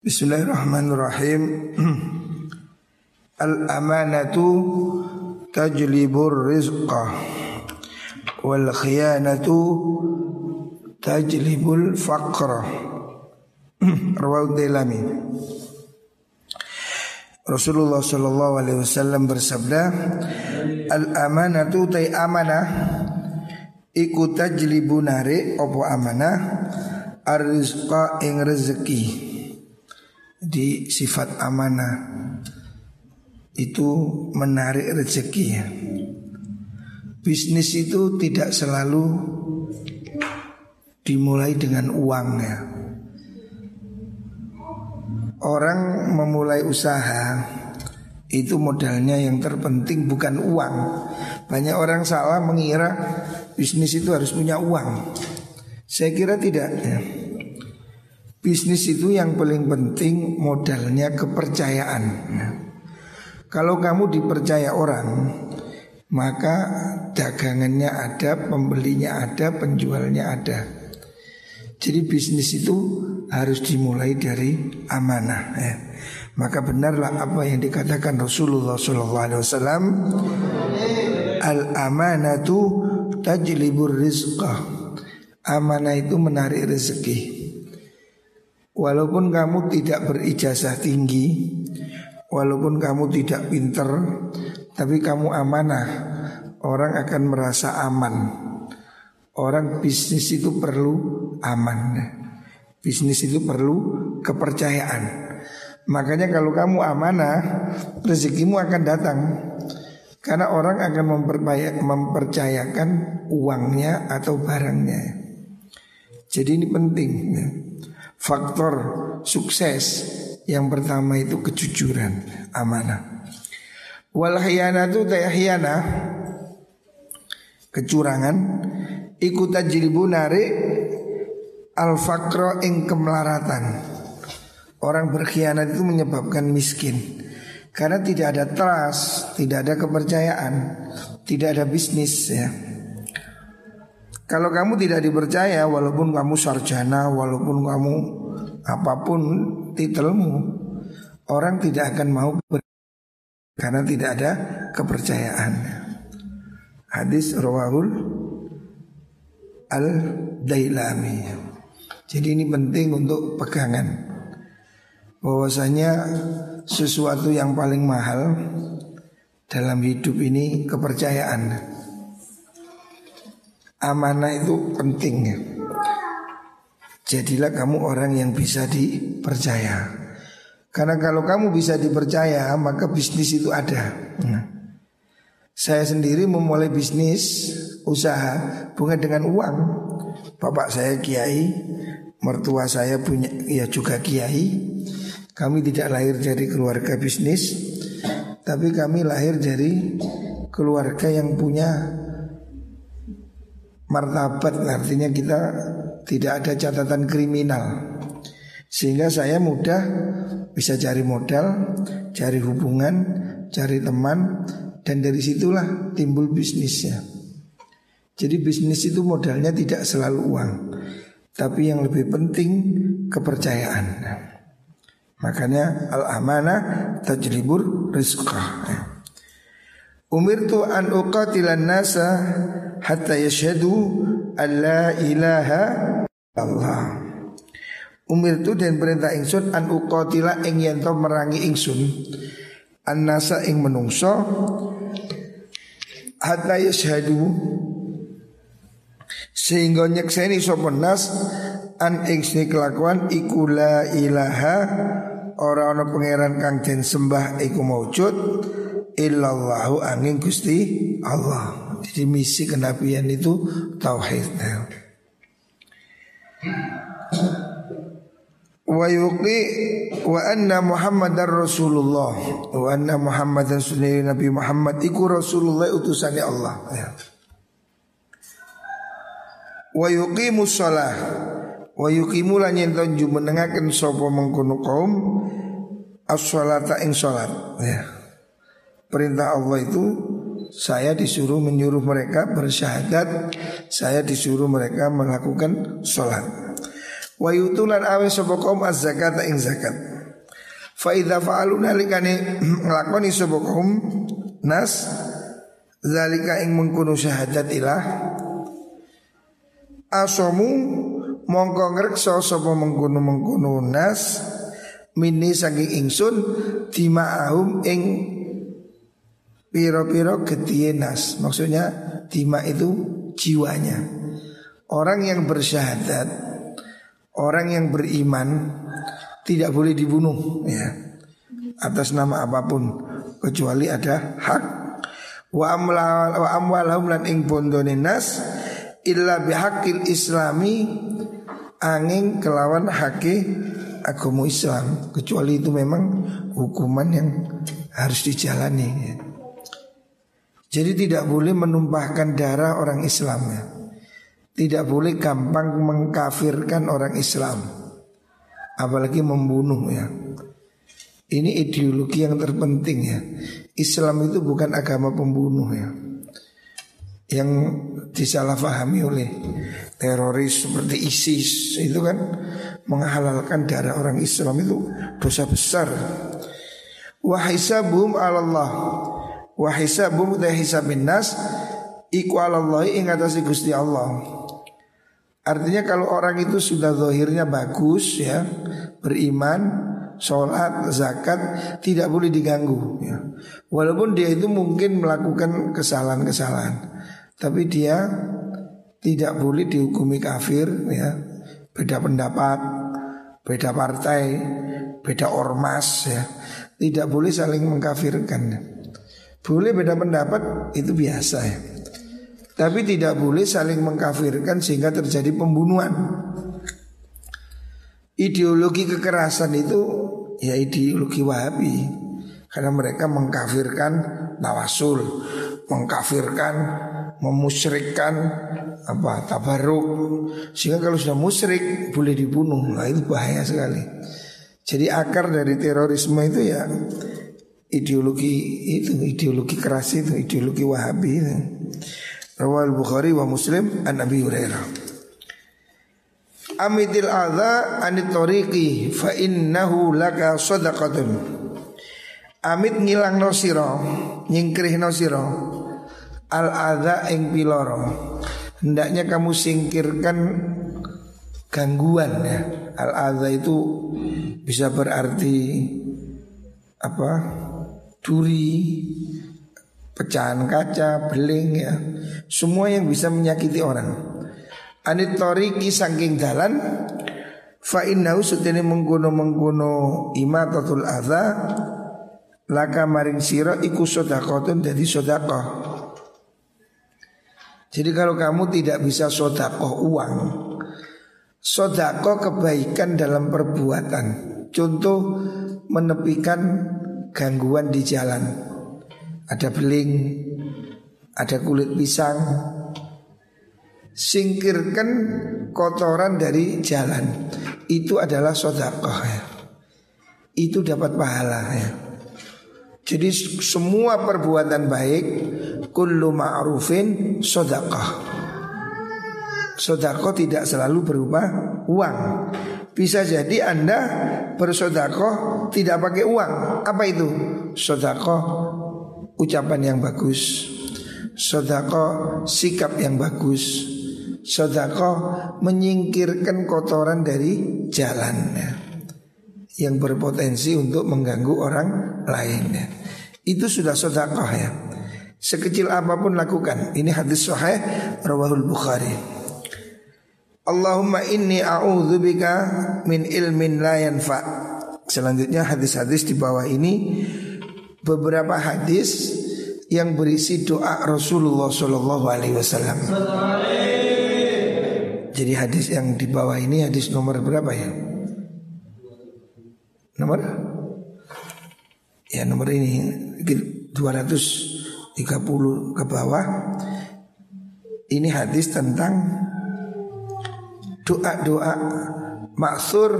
Bismillahirrahmanirrahim. Al-amanatu tajlibur rizqa wal khiyanatu tajlibul faqra. Rawahu. Rasulullah sallallahu alaihi wasallam bersabda, "Al-amanatu tay amanah iku tajlibu nare opo amanah arrizqa ing rezeki." Di sifat amanah itu menarik rezeki ya. Bisnis itu tidak selalu dimulai dengan uang ya. Orang memulai usaha itu modalnya yang terpenting bukan uang. Banyak orang salah mengira bisnis itu harus punya uang. Saya kira tidak ya. Bisnis itu yang paling penting modalnya kepercayaan. Kalau kamu dipercaya orang, maka dagangannya ada, pembelinya ada, penjualnya ada. Jadi bisnis itu harus dimulai dari amanah. Ya. Maka benarlah apa yang dikatakan Rasulullah SAW. Al amanatu tajlibur rizqah. Amanah itu menarik rezeki. Walaupun kamu tidak berijazah tinggi Walaupun kamu tidak pinter Tapi kamu amanah Orang akan merasa aman. Orang bisnis itu perlu aman. Bisnis itu perlu kepercayaan. Makanya kalau kamu amanah Rezekimu akan datang. Karena orang akan mempercayakan uangnya atau barangnya. Jadi ini penting ya faktor sukses yang pertama itu kejujuran, amanah. Wal khiyanatu tahyana kecurangan ikut tajribu narik al fakro ing kemelaratan. Orang berkhianat itu menyebabkan miskin karena tidak ada trust, tidak ada kepercayaan, tidak ada bisnis ya. Kalau kamu tidak dipercaya walaupun kamu sarjana, walaupun kamu apa pun titelmu, orang tidak akan mau karena tidak ada kepercayaan. Hadis rawahul al dailami. Jadi ini penting untuk pegangan bahwasanya sesuatu yang paling mahal dalam hidup ini kepercayaan amanah itu penting ya. Jadilah kamu orang yang bisa dipercaya. Karena kalau kamu bisa dipercaya, maka bisnis itu ada. Nah, saya sendiri memulai bisnis usaha bukan dengan uang. Bapak saya kiai, mertua saya punya ya juga kiai. Kami tidak lahir dari keluarga bisnis, tapi kami lahir dari keluarga yang punya martabat artinya kita tidak ada catatan kriminal sehingga saya mudah bisa cari modal, cari hubungan, cari teman dan dari situlah timbul bisnisnya. Jadi bisnis itu modalnya tidak selalu uang, tapi yang lebih penting kepercayaan. Makanya al-amanah tajlibur rizqah. Umirtu an uqatilan nasa hatta yashhadu an la ilaha Allah. Umirtu dan perintah ingsun an uqatila ing yen merangi ingsun. An nasa ing menungso hatta yashhadu. Sehingga nyekseni sapa nas an ing kelakuan iku la ilaha ora ana pangeran kang den sembah iku maujud illallahu angin Gusti Allah. Jadi misi kenabian itu tauhid. Wa yuqi wa anna Muhammadar Rasulullah wa anna Muhammadan sunni Nabi Muhammad iku Rasulullah utusannya Allah ya. Wa yuqimu shalah wa yuqimu lan yen menengaken sapa mengkono kaum as-shalata ing salat ya. Perintah Allah itu saya disuruh menyuruh mereka bersyahadat, saya disuruh mereka melakukan sholat. Wa yutulan awe sapa kaum az-zakat ing zakat. Fa idza fa'alu nalikane nglakoni kaum nas zalika ing mengkono syahadat ilah asomu mongko ngreksa sapa mengkono-mengkono nas mini saking ingsun dima'ahum ing piro-piro getiye nas maksudnya dima itu jiwanya. Orang yang bersyahadat orang yang beriman tidak boleh dibunuh ya atas nama apa pun. Kecuali ada hak. Wa amwal wa amwalhum lan ing bondone nas illa bihaqil islami angin kelawan haki agama Islam. Kecuali itu memang hukuman yang harus dijalani ya. Jadi tidak boleh menumpahkan darah orang Islam ya. Tidak boleh gampang mengkafirkan orang Islam. Apalagi membunuh ya. Ini ideologi yang terpenting ya. Islam itu bukan agama pembunuh ya. Yang disalahfahami oleh teroris seperti ISIS Itu kan menghalalkan darah orang Islam itu dosa besar. Wahisabum Allah Wahisabum hisabin nas Iku Allah ingatasi Gusti Allah Artinya kalau orang itu sudah zahirnya bagus ya, beriman, sholat, zakat tidak boleh diganggu ya. Walaupun dia itu mungkin melakukan kesalahan-kesalahan, tapi dia tidak boleh dihukumi kafir ya. Beda pendapat, beda partai, beda ormas ya. Tidak boleh saling mengkafirkan. Boleh beda pendapat itu biasa ya. Tapi tidak boleh saling mengkafirkan sehingga terjadi pembunuhan. Ideologi kekerasan itu ya ideologi Wahabi. Karena mereka mengkafirkan tawasul, mengkafirkan, memusyrikkan apa tabaruk. Sehingga kalau sudah musyrik boleh dibunuh. Nah itu bahaya sekali. Jadi akar dari terorisme itu ya ideologi itu, ideologi keras itu, ideologi Wahabi itu. Rawal Bukhari wa Muslim an Nabi Hurairah. Amitil adha anit tariqi fa innahu laka sadaqatun. Amit ngilang no siro, nyingkrih no siro. Al adha ing piloro. Hendaknya kamu singkirkan gangguan ya. Al adha itu bisa berarti apa? Duri, pecahan kaca, beling ya, semua yang bisa menyakiti orang. Anit toriki sangking dalan fa innahu sutene mengguno imatatul adza laka maring sira iku sedekahun jadi sedekah. Jadi kalau kamu tidak bisa sodakoh uang Sodakoh kebaikan dalam perbuatan Contoh menepikan gangguan di jalan ada beling, ada kulit pisang. Singkirkan kotoran dari jalan. Itu adalah sodakoh ya. Itu dapat pahala ya. Jadi semua perbuatan baik kullu ma'rufin sodakoh. Sodakoh tidak selalu berupa uang. Bisa jadi Anda bersodakoh tidak pakai uang. Apa itu? Sodakoh ucapan yang bagus Sodako sikap yang bagus Sodako menyingkirkan kotoran dari jalan ya, Yang berpotensi untuk mengganggu orang lain ya. Itu sudah sodako ya Sekecil apa pun lakukan Ini hadis sahih Rawahul Bukhari Allahumma inni a'udzubika min ilmin la yanfa. Selanjutnya hadis-hadis di bawah ini beberapa hadis yang berisi doa Rasulullah Shallallahu Alaihi Wasallam. Jadi hadis yang di bawah ini hadis nomor berapa ya? Nomor? Ya nomor ini 230 ke bawah. Ini hadis tentang doa-doa maksur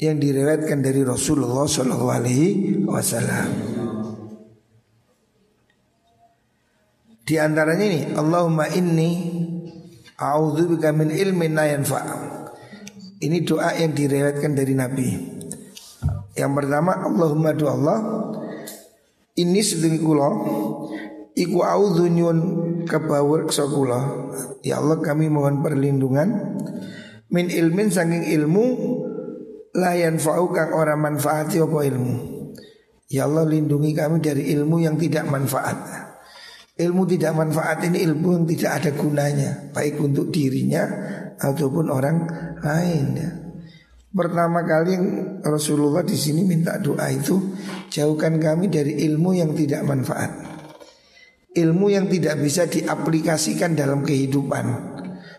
yang diriwayatkan dari Rasulullah Shallallahu Alaihi Wasallam. Di antaranya ini Allahumma inni a'udzubika min ilmin la yanfa'. Ini doa yang direwetkan dari Nabi. Yang pertama Allahumma doa Allah ini sedeng kula iku nyun kebawur kula. Ya Allah kami mohon perlindungan min ilmin saking ilmu layan fa'u kang ora manfaati apa ilmu. Ya Allah lindungi kami dari ilmu yang tidak manfaat. Ilmu tidak manfaat ini ilmu yang tidak ada gunanya baik untuk dirinya ataupun orang lain. Pertama kali Rasulullah di sini minta doa itu jauhkan kami dari ilmu yang tidak manfaat. Ilmu yang tidak bisa diaplikasikan dalam kehidupan.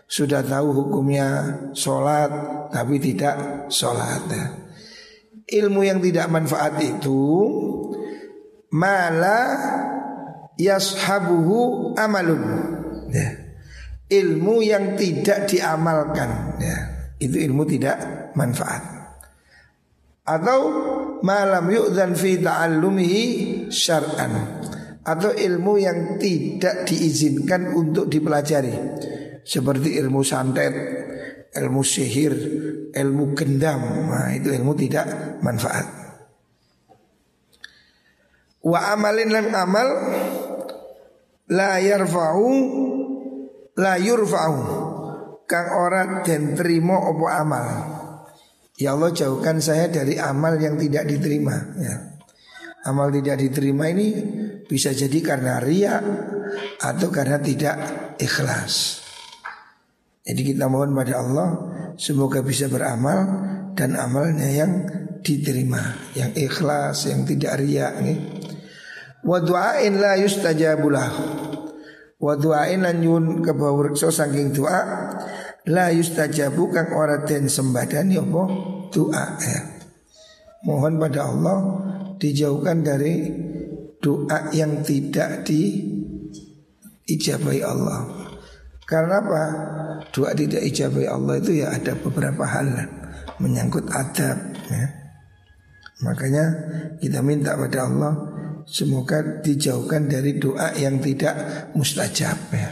Sudah tahu hukumnya sholat tapi tidak sholat. Ilmu yang tidak manfaat itu malah yashabuhu amalun. Ya. Ilmu yang tidak diamalkan. Ya. Itu ilmu tidak manfaat. Atau malam yu'dan fi ta'allumihi syar'an atau ilmu yang tidak diizinkan untuk dipelajari seperti ilmu santet, ilmu sihir, ilmu gendam. Nah, itu ilmu tidak manfaat. Wa amalin lan amal la yarfa'u la yurfa'u kang ora den trimo opo amal. Ya Allah jauhkan saya dari amal yang tidak diterima ya. Amal tidak diterima ini bisa jadi karena ria atau karena tidak ikhlas. Jadi kita mohon pada Allah semoga bisa beramal dan amalnya yang diterima, yang ikhlas, yang tidak ria. Wa du'ain la yustajabulah. Wa du'ain lan yun kebawreksa saking doa la yustajabu kang ora den sembadani apa doa ya. Mohon pada Allah dijauhkan dari doa yang tidak diijabai Allah. Karena apa? Doa tidak ijabai Allah itu ya ada beberapa hal menyangkut adab ya. Makanya kita minta pada Allah semoga dijauhkan dari doa yang tidak mustajab ya.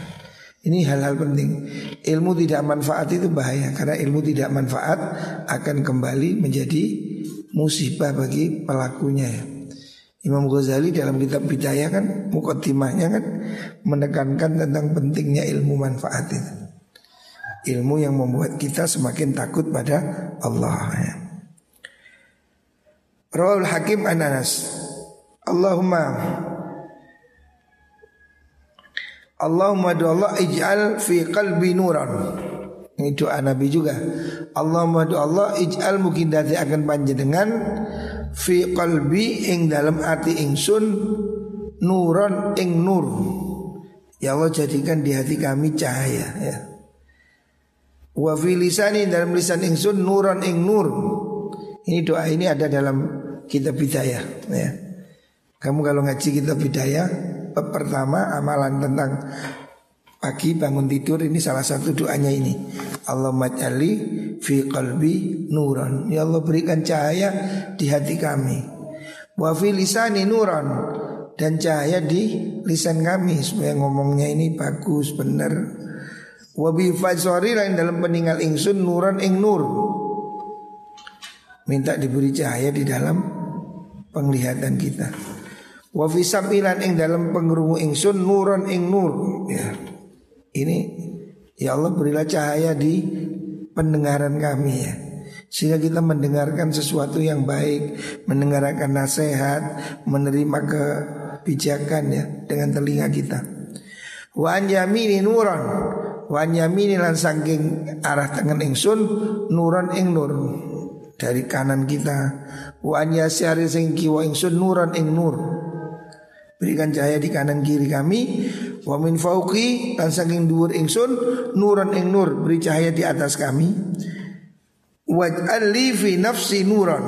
Ini hal-hal penting. Ilmu tidak manfaat itu bahaya karena ilmu tidak manfaat akan kembali menjadi musibah bagi pelakunya ya. Imam Ghazali dalam kitab Bidayah kan mukotimahnya kan menekankan tentang pentingnya ilmu manfaat itu. Ilmu yang membuat kita semakin takut pada Allah ya. Rawal Hakim Ananas Allahumma Allahumma Allah ij'al fi qalbi nuran. Ini doa Nabi juga. Allahumma Allah ij'al mungkin dati akan panjenengan fi qalbi ing dalam hati ingsun nuran ing nur. Ya Allah jadikan di hati kami cahaya ya. Wa fi lisani dalam lisan ingsun nuran ing nur. Ini doa ini ada dalam kitab bidayah ya. Kamu kalau ngaji kitab bidayah pertama amalan tentang pagi bangun tidur ini salah satu doanya ini. Allah majali fi qalbi nuran. Ya Allah berikan cahaya di hati kami. Wa fi lisani nuran dan cahaya di lisan kami supaya ngomongnya ini bagus benar. Wa bi fajri lain dalam peninggal ingsun nuran ing nur. Minta diberi cahaya di dalam penglihatan kita. Wa fi sampilan ing dalam pengrungu ingsun nuron ing nur ya. Ini ya Allah berilah cahaya di pendengaran kami ya. Sehingga kita mendengarkan sesuatu yang baik, mendengarkan nasihat, menerima kebijakan ya dengan telinga kita. Wa an yamini nuron Wa an yamini arah tangan ingsun nuron ing nur dari kanan kita. Wa an sing kiwa ingsun nuron ing nur. Berikan cahaya di kanan kiri kami Wa min fauqi Dan saking dhuwur ingsun Nuran ing nur Beri cahaya di atas kami. Waj'al li fi nafsi nuran.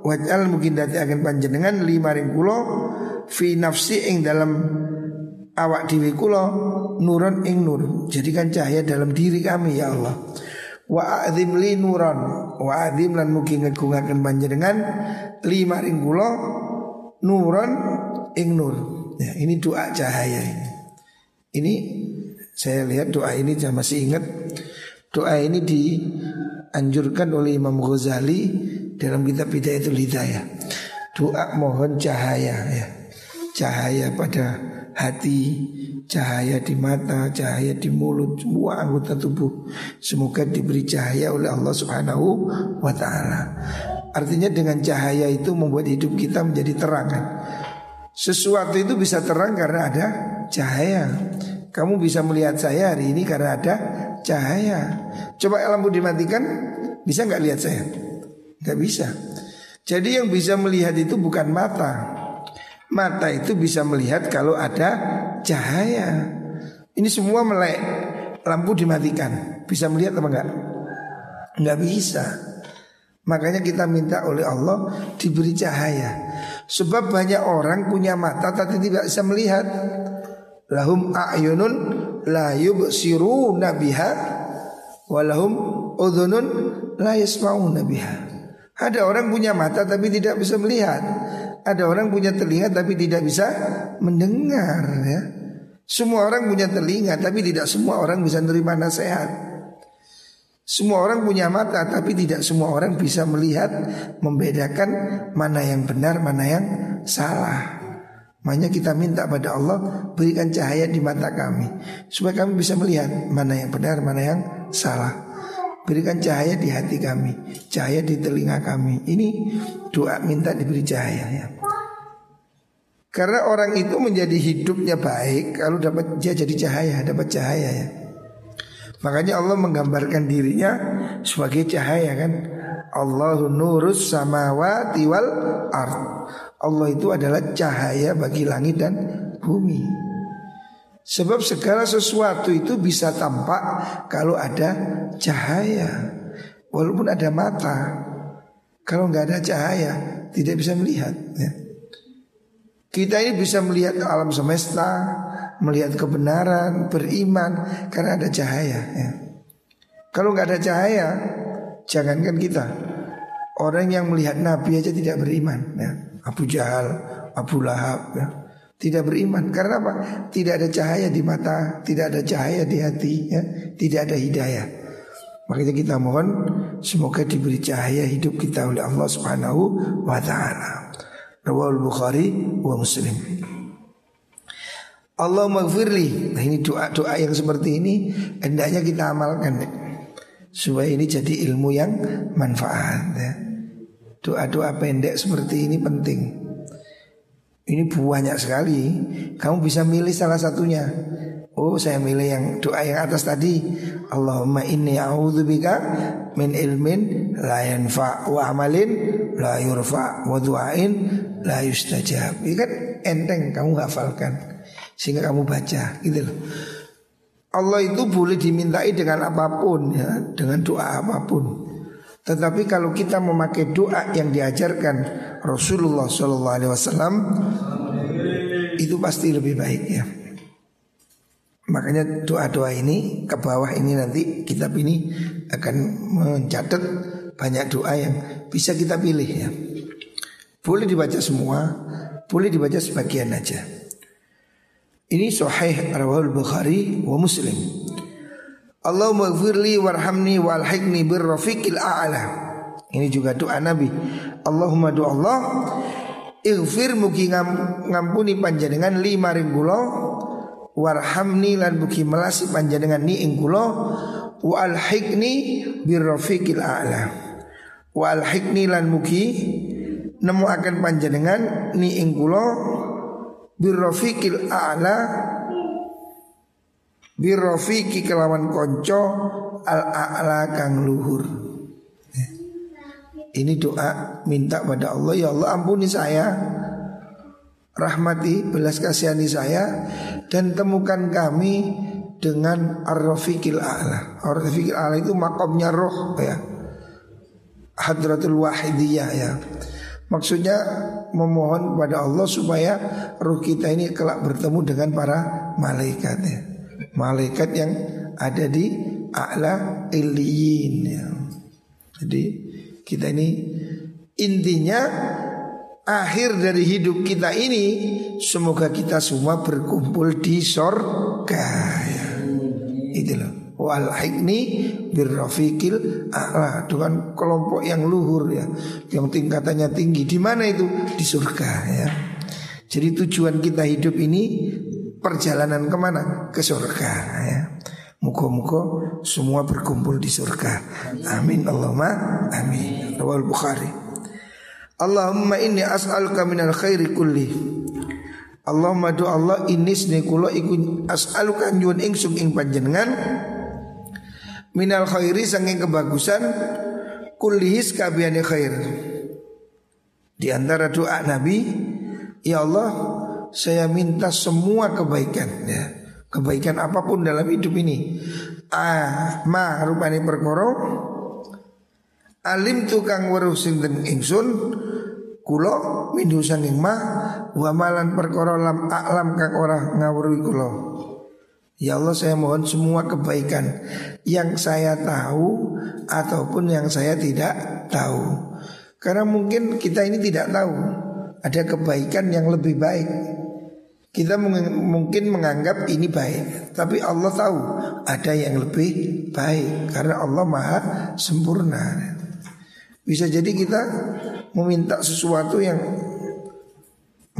Waj'al mungkin dati akan panjenengan Lima ring kulo Fi nafsi ing dalam Awak diri kulo Nuran ing nur. Jadikan cahaya dalam diri kami ya Allah. Wa a'zim li nuran. Wa a'zim lan mungkin ngegungakan panjenengan Lima ring kulo Nuran ing nur. Ya, ini doa cahaya ini. Ini saya lihat doa ini saya masih ingat doa ini di dianjurkan oleh Imam Ghazali dalam kitab Bidayatul Hidayah. Doa mohon cahaya ya. Cahaya pada hati, cahaya di mata, cahaya di mulut, semua anggota tubuh. Semoga diberi cahaya oleh Allah Subhanahu wa taala. Artinya dengan cahaya itu membuat hidup kita menjadi terang kan. Sesuatu itu bisa terang karena ada cahaya. Kamu bisa melihat saya hari ini karena ada cahaya. Coba lampu dimatikan, bisa nggak lihat saya? Nggak bisa. Jadi yang bisa melihat itu bukan mata. Mata itu bisa melihat kalau ada cahaya. Ini semua melek. Lampu dimatikan, bisa melihat apa enggak? Enggak bisa. Makanya kita minta oleh Allah diberi cahaya. Sebab banyak orang punya mata tapi tidak bisa melihat. Lahum a'yunun la yubsiruna biha walahum udhunun la yasma'una biha. Ada orang punya mata tapi tidak bisa melihat. Ada orang punya telinga tapi tidak bisa mendengar ya. Semua orang punya telinga tapi tidak semua orang bisa menerima nasihat. Semua orang punya mata tapi tidak semua orang bisa melihat membedakan mana yang benar, mana yang salah. Makanya kita minta pada Allah berikan cahaya di mata kami supaya kami bisa melihat mana yang benar, mana yang salah. Berikan cahaya di hati kami, cahaya di telinga kami. Ini doa minta diberi cahaya ya. Karena orang itu menjadi hidupnya baik kalau dapat dia jadi cahaya, dapat cahaya ya. Makanya Allah menggambarkan dirinya sebagai cahaya kan. Allahu nurus samawati wal ard. Allah itu adalah cahaya bagi langit dan bumi. Sebab segala sesuatu itu bisa tampak kalau ada cahaya. Walaupun ada mata. Kalau nggak ada cahaya tidak bisa melihat. Ya. Kita ini bisa melihat alam semesta, melihat kebenaran, beriman karena ada cahaya. Ya. Kalau nggak ada cahaya, jangankan kita, orang yang melihat Nabi aja tidak beriman. Ya. Abu Jahal, Abu Lahab ya. Tidak beriman karena apa? Tidak ada cahaya di mata, tidak ada cahaya di hati, ya. tidak ada hidayah. Makanya kita mohon semoga diberi cahaya hidup kita oleh Allah Subhanahu wa taala. Rawal Bukhari wa Muslim. Allah maghfirli. Nah ini doa-doa yang seperti ini hendaknya kita amalkan supaya ini jadi ilmu yang manfaat ya. Doa-doa pendek seperti ini penting. Ini banyak sekali. Kamu bisa milih salah satunya. Oh, saya milih yang doa yang atas tadi. Allahumma inni a'udzubika min ilmin la yanfa wa amalin la yurfa wa du'ain la yustajab. Ini kan enteng kamu hafalkan sehingga kamu baca gitu loh. Allah itu boleh dimintai dengan apa pun ya, dengan doa apa pun. Tetapi kalau kita memakai doa yang diajarkan Rasulullah Shallallahu Alaihi Wasallam itu pasti lebih baik ya. Makanya doa-doa ini ke bawah ini nanti kitab ini akan mencatat banyak doa yang bisa kita pilih ya. Boleh dibaca semua, boleh dibaca sebagian aja. Ini Sahih Rawal Bukhari wa Muslim. Allahumma gfirli warhamni walhikni birrafiqil a'la. Ini juga doa Nabi. Allahumma doa Allah Ighfir mugi ngam, ngampuni panjenengan lima ringkulo Warhamni lan mugi melasi panjenengan ni ing kula wa alhiqni birrafiqil a'la. Wa alhiqni lan mugi nemu akan panjenengan ni ing kula birrafiqil a'la birrofiki kelawan konco al a'la kang luhur. Ya. Ini doa minta pada Allah ya Allah ampuni saya rahmati belas kasihani saya dan temukan kami dengan ar-rafiqil a'la. Ar-rafiqil a'la itu makomnya roh ya. Hadratul wahidiyah ya. Maksudnya memohon pada Allah supaya roh kita ini kelak bertemu dengan para malaikat ya malaikat yang ada di a'la iliyin ya. Jadi kita ini intinya akhir dari hidup kita ini semoga kita semua berkumpul di sorga ya. Itu loh. Wal hikni birrafiqil a'la dengan kelompok yang luhur ya, yang tingkatannya tinggi. Di mana itu? Di surga ya. Jadi tujuan kita hidup ini perjalanan ke mana? Ke surga ya. Muka-muka semua berkumpul di surga. Amin Allahumma amin. Rawal Bukhari. Allahumma inni as'aluka minal khairi kulli. Allahumma do Allah inis ne kula iku as'aluka nyuwun ingsun ing panjenengan minal khairi saking kebagusan kullihis kabiyane khair. Di antara doa Nabi, ya Allah, saya minta semua kebaikan ya. Kebaikan apa pun dalam hidup ini. Ah, ma rupane perkara alim tukang weruh sing ingsun Kulo minhu sanging ma wa malan lam aklam kang ora ngawruhi kulo. Ya Allah saya mohon semua kebaikan yang saya tahu ataupun yang saya tidak tahu. Karena mungkin kita ini tidak tahu ada kebaikan yang lebih baik. Kita mungkin menganggap ini baik, tapi Allah tahu ada yang lebih baik karena Allah Maha sempurna. Bisa jadi kita meminta sesuatu yang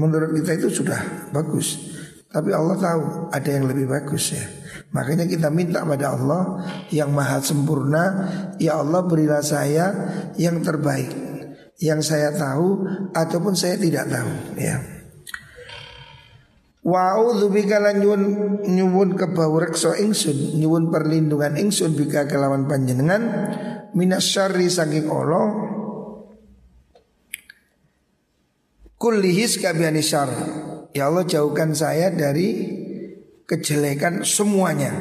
menurut kita itu sudah bagus. Tapi Allah tahu ada yang lebih bagus ya. Makanya kita minta pada Allah yang maha sempurna, ya Allah berilah saya yang terbaik, yang saya tahu ataupun saya tidak tahu ya. Wa'udzu bika lan nyuwun kebawreksa ingsun, nyuwun perlindungan ingsun bika kelawan panjenengan minas syarri saking Allah kullihis kabiyani syar ya Allah jauhkan saya dari kejelekan semuanya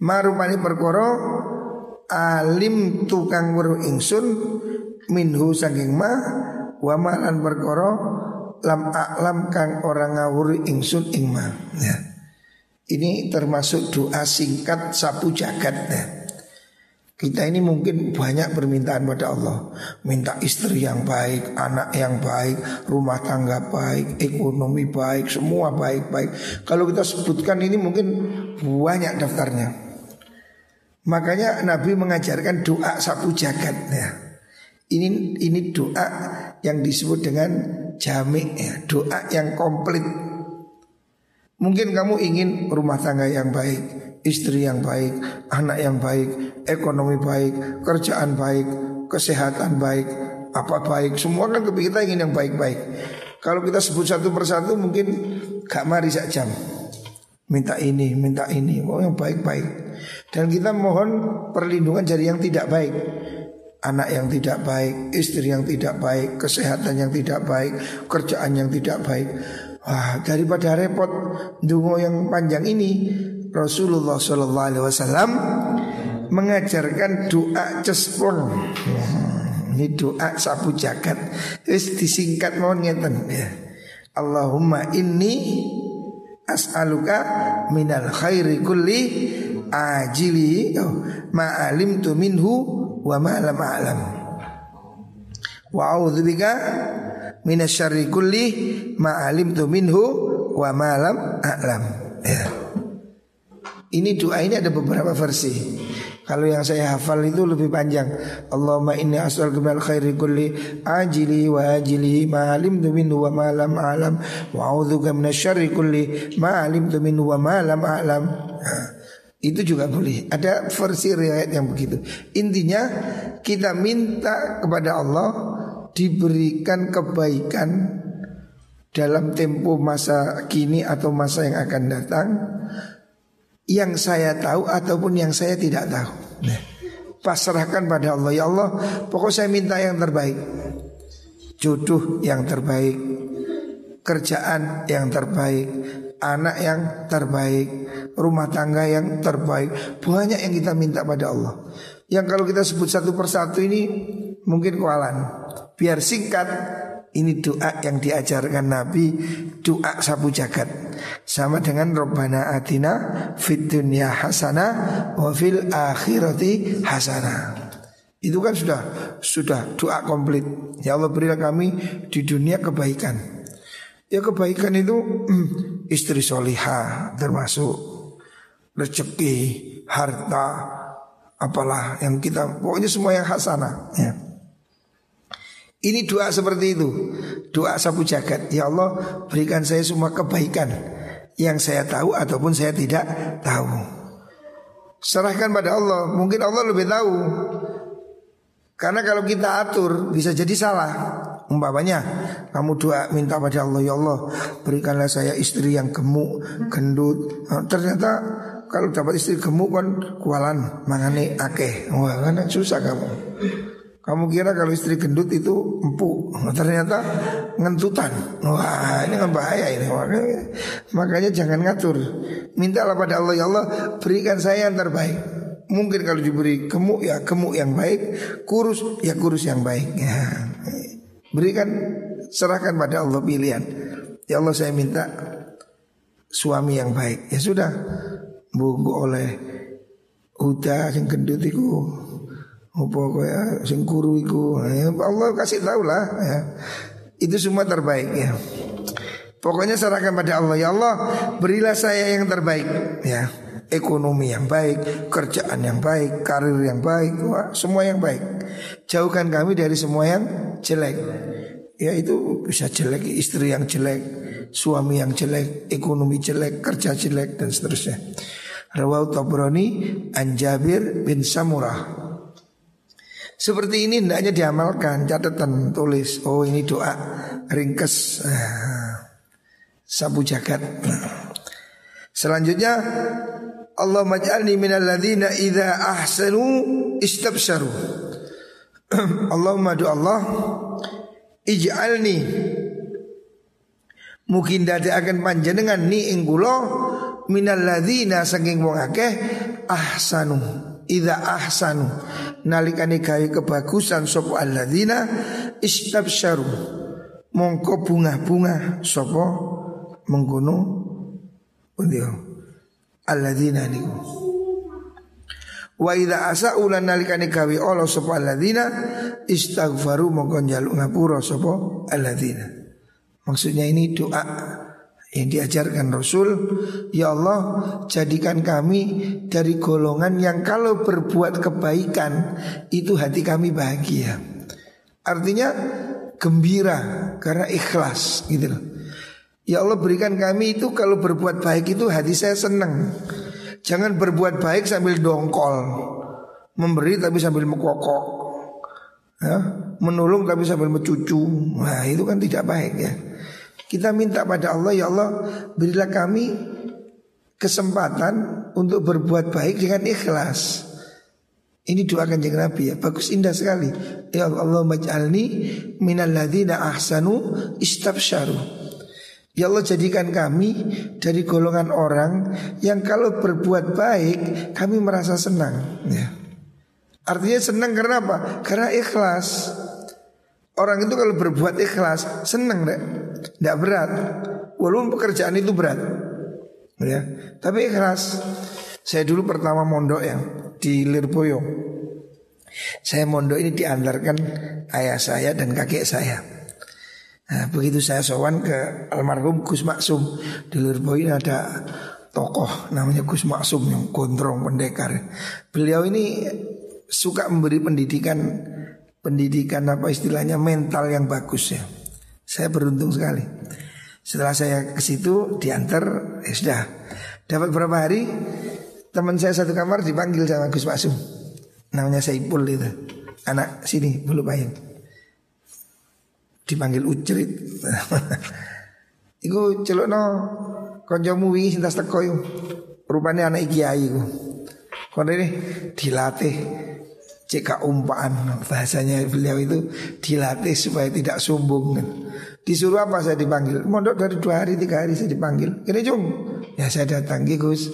marupani perkara alim tukang weruh ingsun minhu saking ma wa malan perkara lam aklam kang orang ngawuri ingsun ing ma ya. ini termasuk doa singkat sapu jagat ya. Kita ini mungkin banyak permintaan pada Allah Minta istri yang baik, anak yang baik, rumah tangga baik, ekonomi baik, semua baik-baik Kalau kita sebutkan ini mungkin banyak daftarnya Makanya Nabi mengajarkan doa sapu jagat ya. Ini ini doa yang disebut dengan jamik ya, doa yang komplit. Mungkin kamu ingin rumah tangga yang baik, istri yang baik, anak yang baik, ekonomi baik, kerjaan baik, kesehatan baik, apa baik, semua kan kita ingin yang baik-baik. Kalau kita sebut satu persatu mungkin gak mari jam. Minta ini, minta ini, mau yang baik-baik. Dan kita mohon perlindungan dari yang tidak baik. Anak yang tidak baik, istri yang tidak baik, kesehatan yang tidak baik, kerjaan yang tidak baik. Wah, daripada repot dungo yang panjang ini, Rasulullah Shallallahu Alaihi Wasallam mengajarkan doa cespon. Ini doa sapu jagat. Terus disingkat mau ngeten ya. Allahumma inni as'aluka minal khairi kulli ajili oh, ma tu minhu wa ma lam a'lam. Wa a'udzubika minasyarri kulli ma tu minhu wa ma lam a'lam. Ya. Ini doa ini ada beberapa versi. Kalau yang saya hafal itu lebih panjang. Allahumma inni as'aluka minal khairi kulli ajili wa ajili ma alimtu minhu wa ma lam a'lam wa a'udzubika minasyarri kulli ma alimtu minhu wa ma lam a'lam. Itu juga boleh. Ada versi riwayat yang begitu. Intinya kita minta kepada Allah diberikan kebaikan dalam tempo masa kini atau masa yang akan datang yang saya tahu ataupun yang saya tidak tahu. Nah, pasrahkan pada Allah ya Allah, pokok saya minta yang terbaik. Jodoh yang terbaik, kerjaan yang terbaik, anak yang terbaik, rumah tangga yang terbaik. Banyak yang kita minta pada Allah. Yang kalau kita sebut satu persatu ini mungkin kualan. Biar singkat, ini doa yang diajarkan Nabi Doa sapu jagat. Sama dengan Rabbana atina Fit dunya hasana Wa fil akhirati hasana. Itu kan sudah Sudah doa komplit. Ya Allah berilah kami di dunia kebaikan. Ya kebaikan itu hmm, Istri soliha Termasuk Rezeki Harta apalah yang kita pokoknya semua yang hasanah ya. Ini doa seperti itu. Doa sapu jagat. Ya Allah berikan saya semua kebaikan Yang saya tahu ataupun saya tidak tahu. Serahkan pada Allah. Mungkin Allah lebih tahu. Karena kalau kita atur Bisa jadi salah. Umpamanya kamu doa minta pada Allah Ya Allah berikanlah saya istri yang gemuk Gendut. Nah, Ternyata kalau dapat istri gemuk kan Kualan mangane akeh. Wah kan susah kamu kamu kira kalau istri gendut itu empuk Ternyata ngentutan. Wah ini kan bahaya ini. Makanya jangan ngatur. Mintalah pada Allah Ya Allah berikan saya yang terbaik. Mungkin kalau diberi gemuk ya gemuk yang baik. Kurus ya kurus yang baik. Ya. Berikan serahkan pada Allah pilihan. Ya Allah saya minta suami yang baik. Ya sudah. Bunggu oleh Huda yang gendut itu apa kaya sing iku. Ya, Allah kasih tahu lah ya. Itu semua terbaik ya. Pokoknya serahkan pada Allah. Ya Allah berilah saya yang terbaik ya. Ekonomi yang baik kerjaan yang baik karir yang baik wah, semua yang baik. Jauhkan kami dari semua yang jelek. Ya itu bisa jelek istri yang jelek suami yang jelek ekonomi jelek kerja jelek dan seterusnya. Rawal Tabrani An Jabir bin Samurah seperti ini hendaknya diamalkan Catatan tulis. Oh ini doa ringkes. Sabu jagat. Selanjutnya Allah maj'alni minal ladhina idha ahsanu istabsharu. Allahumma du Allah Ij'alni. Mungkin dadi akan panjenengan ni ingkulo Minal ladhina saking wong akeh Ahsanu Idha ahsanu. Nalikane gawe kebagusan sapa alladzina istabsyaru mongko bunga-bunga sapa mengkono. Pundio alladzina niku. Wa idza asa'u lan nalikane gawe Allah sapa alladzina istaghfaru mongko njaluk ngapura sapa alladzina. Maksudnya ini doa yang diajarkan Rasul Ya Allah jadikan kami dari golongan yang kalau berbuat kebaikan Itu hati kami bahagia. Artinya gembira karena ikhlas gitu loh. Ya Allah berikan kami itu kalau berbuat baik itu hati saya senang Jangan berbuat baik sambil dongkol Memberi tapi sambil mekokok ya, Menolong tapi sambil mencucu. Nah itu kan tidak baik ya kita minta pada Allah ya Allah berilah kami kesempatan untuk berbuat baik dengan ikhlas. Ini doakan jangan Nabi ya Bagus indah sekali Ya Allah maj'alni minal ladhina ahsanu istabsharu Ya Allah jadikan kami dari golongan orang Yang kalau berbuat baik kami merasa senang ya. Artinya senang karena apa? Karena ikhlas Orang itu kalau berbuat ikhlas senang deh, tidak berat. Walaupun pekerjaan itu berat, ya. Tapi ikhlas. Saya dulu pertama mondok ya di Lirboyo. Saya mondok ini diantarkan ayah saya dan kakek saya. Nah, begitu saya sowan ke almarhum Gus Maksum di Lirboyo ada tokoh namanya Gus Maksum yang gondrong pendekar. Beliau ini suka memberi pendidikan pendidikan apa istilahnya mental yang bagus ya. Saya beruntung sekali. Setelah saya ke situ diantar, ya sudah. Dapat berapa hari teman saya satu kamar dipanggil sama Gus Masum. Namanya Saipul itu. Anak sini bulu payung. Dipanggil Ucrit. Iku no konjomu wingi sintas teko Rupanya anak kiai iku. Kono ini dilatih Cek umpaan bahasanya beliau itu dilatih supaya tidak sombong kan. Disuruh apa saya dipanggil? Mondok dari dua hari tiga hari saya dipanggil. Ini cung, ya saya datang Gus.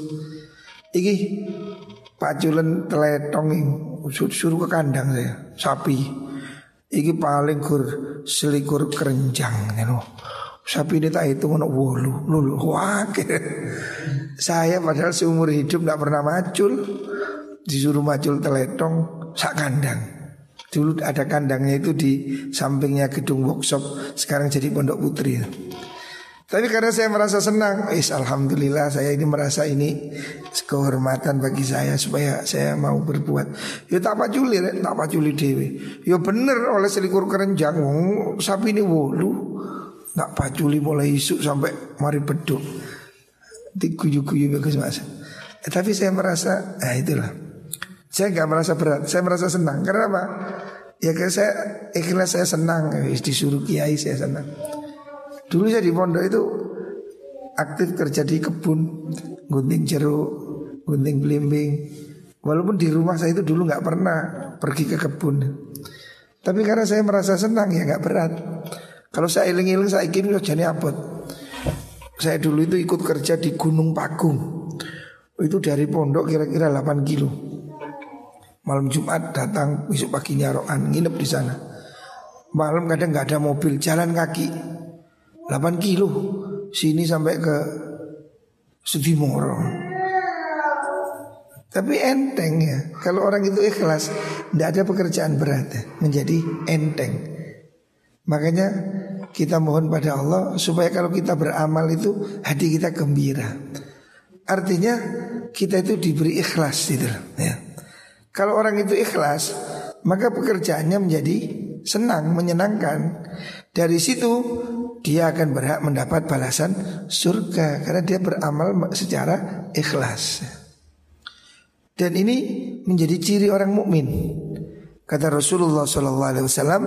Iki paculen teletong suruh ke kandang saya sapi. Iki paling kur selikur kerenjang, know. Sapi ini tak itu ngono wolu, lulu, wah. Saya padahal seumur hidup tidak pernah macul, disuruh macul teletong, sak kandang. Dulu ada kandangnya itu di sampingnya gedung workshop, sekarang jadi pondok putri. Tapi karena saya merasa senang, is alhamdulillah saya ini merasa ini kehormatan bagi saya supaya saya mau berbuat. Ya tak paculi, tak paculi dewi. Ya bener oleh selikur kerenjang, sapi ini wolu, tak paculi mulai isu sampai mari beduk. Diguyu-guyu bagus mas. Eh, tapi saya merasa, nah itulah. Saya nggak merasa berat, saya merasa senang. Karena apa? Ya karena saya ikhlas saya senang, disuruh kiai saya senang. Dulu saya di pondok itu aktif kerja di kebun, gunting jeruk, gunting belimbing. Walaupun di rumah saya itu dulu nggak pernah pergi ke kebun. Tapi karena saya merasa senang ya nggak berat. Kalau saya iling-iling saya ingin jadi abot. Saya dulu itu ikut kerja di Gunung Pakung. Itu dari pondok kira-kira 8 kilo. Malam Jumat datang, besok paginya roan, nginep di sana. Malam kadang nggak ada mobil, jalan kaki 8 kilo Sini sampai ke Sudimoro Tapi enteng ya Kalau orang itu ikhlas Tidak ada pekerjaan berat ya, Menjadi enteng Makanya kita mohon pada Allah Supaya kalau kita beramal itu Hati kita gembira Artinya kita itu diberi ikhlas gitu ya. Kalau orang itu ikhlas Maka pekerjaannya menjadi senang, menyenangkan Dari situ dia akan berhak mendapat balasan surga karena dia beramal secara ikhlas. Dan ini menjadi ciri orang mukmin. Kata Rasulullah sallallahu alaihi wasallam,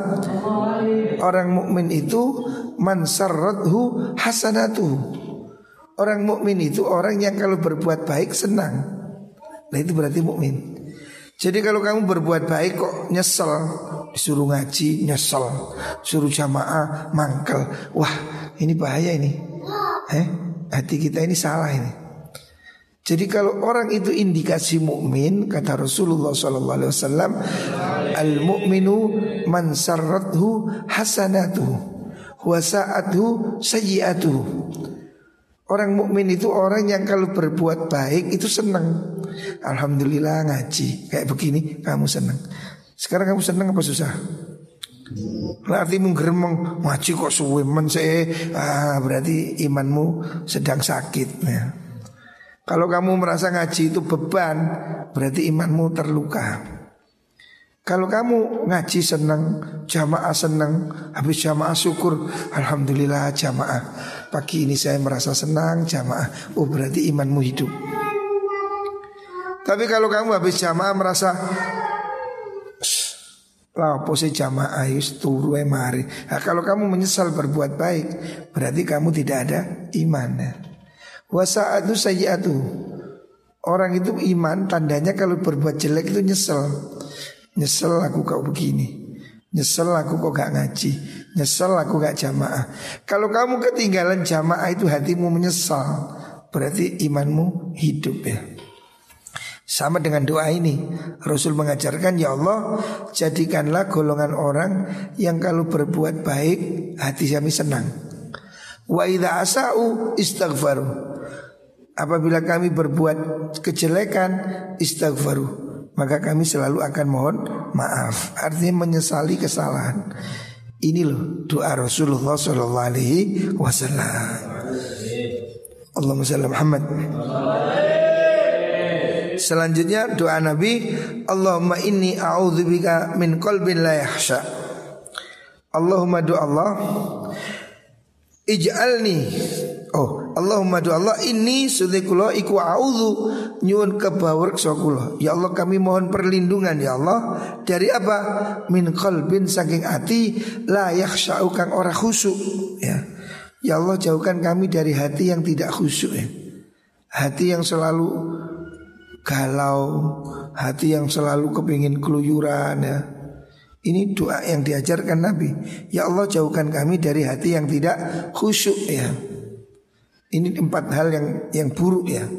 orang mukmin itu man sarrathu hasanatu. Orang mukmin itu orang yang kalau berbuat baik senang. Nah itu berarti mukmin. Jadi kalau kamu berbuat baik kok nyesel Disuruh ngaji nyesel Suruh jamaah mangkel. Wah ini bahaya ini. Eh, Hati kita ini salah ini. Jadi kalau orang itu indikasi mukmin kata Rasulullah SAW al mukminu man sarrathu hasanatu wa sa'atuhu sayyi'atuhu Orang mukmin itu orang yang kalau berbuat baik itu senang. Alhamdulillah ngaji kayak begini kamu senang. Sekarang kamu senang apa susah? Berarti menggeremeng ngaji kok suwe men ah, berarti imanmu sedang sakit ya. Kalau kamu merasa ngaji itu beban berarti imanmu terluka. Kalau kamu ngaji senang, jamaah senang, habis jamaah syukur, alhamdulillah jamaah. Pagi ini saya merasa senang jamaah. Oh berarti imanmu hidup. Tapi kalau kamu habis jamaah merasa lah pose jamaah yus turu mari. Nah, kalau kamu menyesal berbuat baik, berarti kamu tidak ada iman. Wasaatu sayyatu. Orang itu iman tandanya kalau berbuat jelek itu nyesel. Nyesel aku kau begini. Nyesel aku kok gak ngaji. Nyesel aku gak jamaah. Kalau kamu ketinggalan jamaah itu hatimu menyesal Berarti imanmu hidup ya. Sama dengan doa ini. Rasul mengajarkan Ya Allah Jadikanlah golongan orang Yang kalau berbuat baik Hati kami senang. Wa idha asa'u istaghfaru. Apabila kami berbuat kejelekan Istaghfaru maka kami selalu akan mohon maaf. Artinya menyesali kesalahan. Ini loh doa Rasulullah Shallallahu Alaihi Wasallam. Allahumma salli Muhammad. Selanjutnya doa Nabi Allahumma inni a'udzubika min qalbin la yahsha. Allahumma doa Allah ij'alni Allahumma do Allah ini kula iku auzu nyuwun kula. Ya Allah kami mohon perlindungan ya Allah dari apa? Min qalbin saking ati la yakhsha'u kang ora ya. Ya Allah jauhkan kami dari hati yang tidak khusyuk ya. Hati yang selalu galau, hati yang selalu kepingin keluyuran ya. Ini doa yang diajarkan Nabi. Ya Allah jauhkan kami dari hati yang tidak khusyuk ya. Ini empat hal yang yang buruk ya.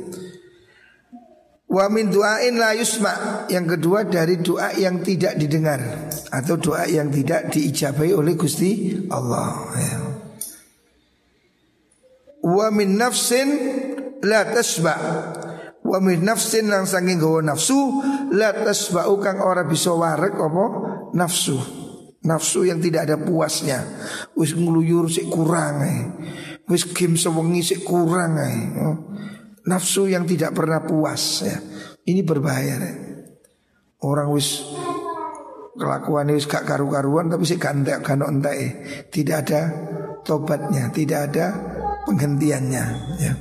Wa min du'ain la yusma. Yang kedua dari doa yang tidak didengar Atau doa yang tidak diijabai oleh Gusti Allah ya. Wa min nafsin la tasba Wa min nafsin yang saking gawa nafsu La tasba kang ora bisa warek apa? Nafsu. Nafsu yang tidak ada puasnya. Wis ngeluyur sik kurang eh Wis game sewengi sik kurang ae. Oh. Nafsu yang tidak pernah puas ya. Ini berbahaya ya. Orang wis kelakuan wis gak karu-karuan tapi sih gak entek gak entek Tidak ada tobatnya, tidak ada penghentiannya ya.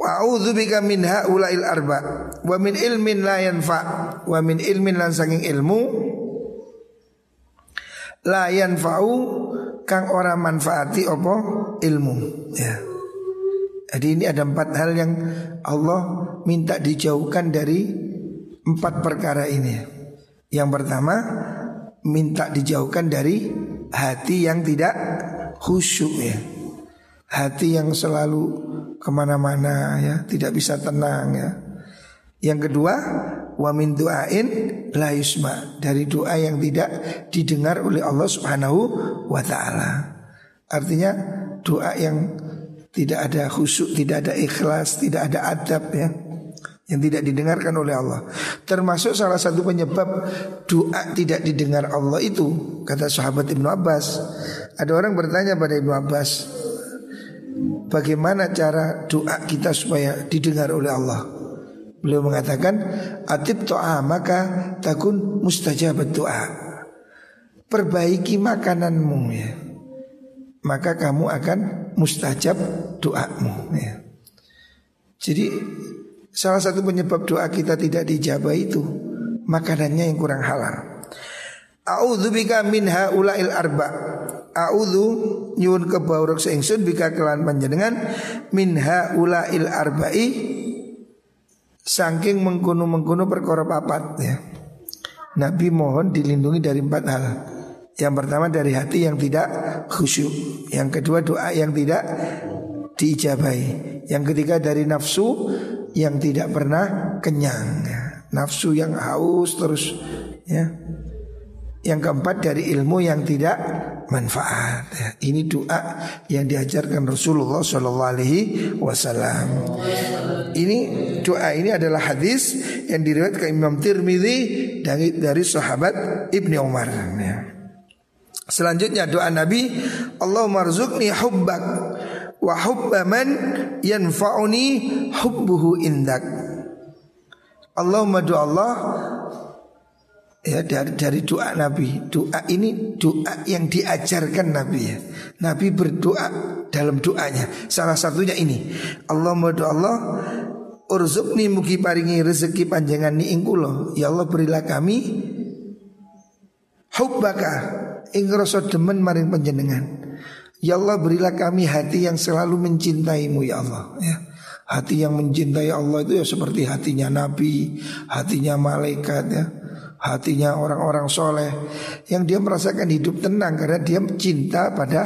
Wa bika min haula'il arba wa min ilmin la yanfa wa min ilmin lan saking ilmu la yanfa'u kang ora manfaati opo ilmu ya. Jadi ini ada empat hal yang Allah minta dijauhkan dari empat perkara ini. Yang pertama minta dijauhkan dari hati yang tidak khusyuk ya. Hati yang selalu ke mana-mana ya, tidak bisa tenang ya. Yang kedua, wa min du'ain la yusma dari doa yang tidak didengar oleh Allah Subhanahu wa taala. Artinya doa yang tidak ada khusyuk, tidak ada ikhlas, tidak ada adab ya yang tidak didengarkan oleh Allah. Termasuk salah satu penyebab doa tidak didengar Allah itu kata sahabat Ibnu Abbas. Ada orang bertanya pada Ibnu Abbas, bagaimana cara doa kita supaya didengar oleh Allah? Beliau mengatakan, atib doa maka takun mustajab doa. Perbaiki makananmu ya. Maka kamu akan mustajab doamu ya. Jadi Salah satu penyebab doa kita tidak dijabah itu makanannya yang kurang halal. A'udzu bika min haula'il arba. A'udzu nyuwun kebawrek seingsun bika kelan panjenengan min haula'il arba'i saking mengkuno-mengkuno perkara papat ya. Nabi mohon dilindungi dari empat hal. Yang pertama dari hati yang tidak khusyuk. Yang kedua doa yang tidak diijabahi. Yang ketiga dari nafsu yang tidak pernah kenyang ya. Nafsu yang haus terus ya. Yang keempat dari ilmu yang tidak manfaat. Ya. Ini doa yang diajarkan Rasulullah Shallallahu Alaihi Wasallam. Ini doa ini adalah hadis yang diriwayatkan Imam Tirmidzi dari dari sahabat Ibni Umar. Ya. Selanjutnya doa Nabi, Allahumma rzuqni hubbak wa hubba man yanfa'uni hubbuhu indak. Allahumma doa Allah ya dari dari doa Nabi. Doa ini doa yang diajarkan Nabi ya. Nabi berdoa dalam doanya. Salah satunya ini. Allahumma doa Allah Urzukni mugi paringi rezeki panjangan ni ing kula. Ya Allah berilah kami hubbaka ing rasa demen maring panjenengan. Ya Allah berilah kami hati yang selalu mencintaimu ya Allah ya. Hati yang mencintai Allah itu ya seperti hatinya Nabi, hatinya malaikat ya Hatinya orang-orang soleh Yang dia merasakan hidup tenang karena dia cinta pada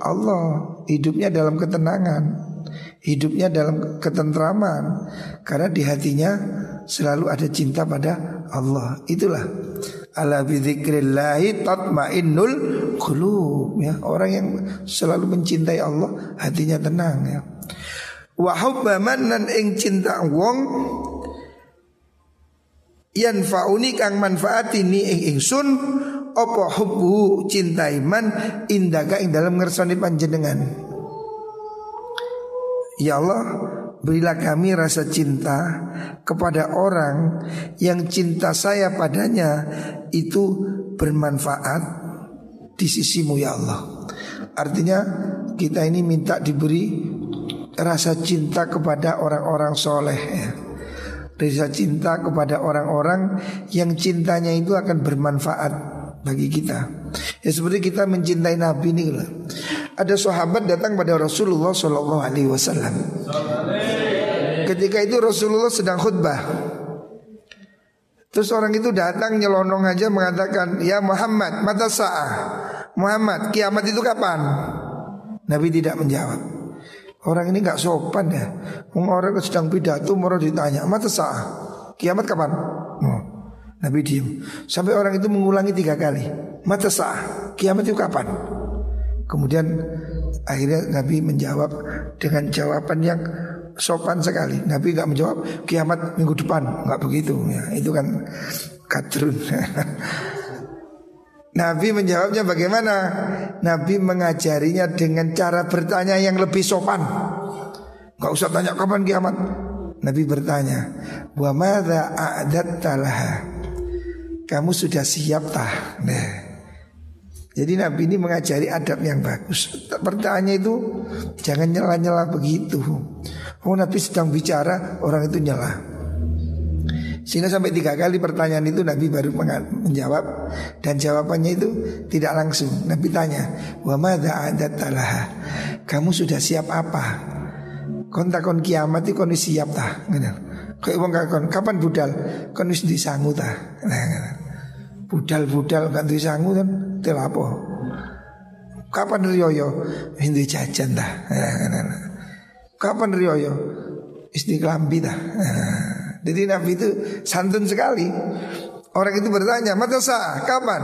Allah Hidupnya dalam ketenangan Hidupnya dalam ketentraman Karena di hatinya selalu ada cinta pada Allah Itulah Ala bidzikrillahi tatmainnul qulub ya. Orang yang selalu mencintai Allah hatinya tenang ya. Wa hubba ing cinta wong yanfauni kang manfaatini ing ingsun apa hubbu cinta iman indaga ing dalam ngersani panjenengan. Ya Allah, Berilah kami rasa cinta kepada orang yang cinta saya padanya itu bermanfaat di sisimu ya Allah. Artinya kita ini minta diberi rasa cinta kepada orang-orang soleh ya. Rasa cinta kepada orang-orang yang cintanya itu akan bermanfaat bagi kita. Ya seperti kita mencintai Nabi ini lah. Ada sahabat datang pada Rasulullah Shallallahu Alaihi Wasallam. Ketika itu Rasulullah sedang khutbah. Terus orang itu datang nyelonong aja mengatakan, "Ya Muhammad, mata sa'ah. Muhammad, kiamat itu kapan?" Nabi tidak menjawab. Orang ini nggak sopan ya. Orang sedang pidato mau ditanya, "Mata sa'ah. Kiamat kapan?" Oh. Nabi diam. Sampai orang itu mengulangi tiga kali. Mata sa'ah. Kiamat itu kapan? Kemudian akhirnya Nabi menjawab dengan jawaban yang sopan sekali. Nabi nggak menjawab kiamat minggu depan, nggak begitu. Ya, itu kan kadrun. Nabi menjawabnya bagaimana? Nabi mengajarinya dengan cara bertanya yang lebih sopan. Gak usah tanya kapan kiamat. Nabi bertanya, "Wa madza a'dattalaha?" Kamu sudah siap tah? Nah. Jadi Nabi ini mengajari adab yang bagus. Pertanyaannya itu jangan nyela-nyela begitu. Oh Nabi sedang bicara, orang itu nyela. Sehingga sampai tiga kali pertanyaan itu Nabi baru menjawab. Dan jawabannya itu tidak langsung. Nabi tanya Wa talaha Kamu sudah siap apa? Kontakon kiamat itu kon siap tah? Kayak wong kakon kapan budal? Kon wis disangu tah. Budal-budal kan disangu kan? Telapo Kapan riyoyo? Hindu jajan tah. Kapan riyoyo? Istiqlambi tah jadi Nabi itu santun sekali. Orang itu bertanya, mata sah, kapan?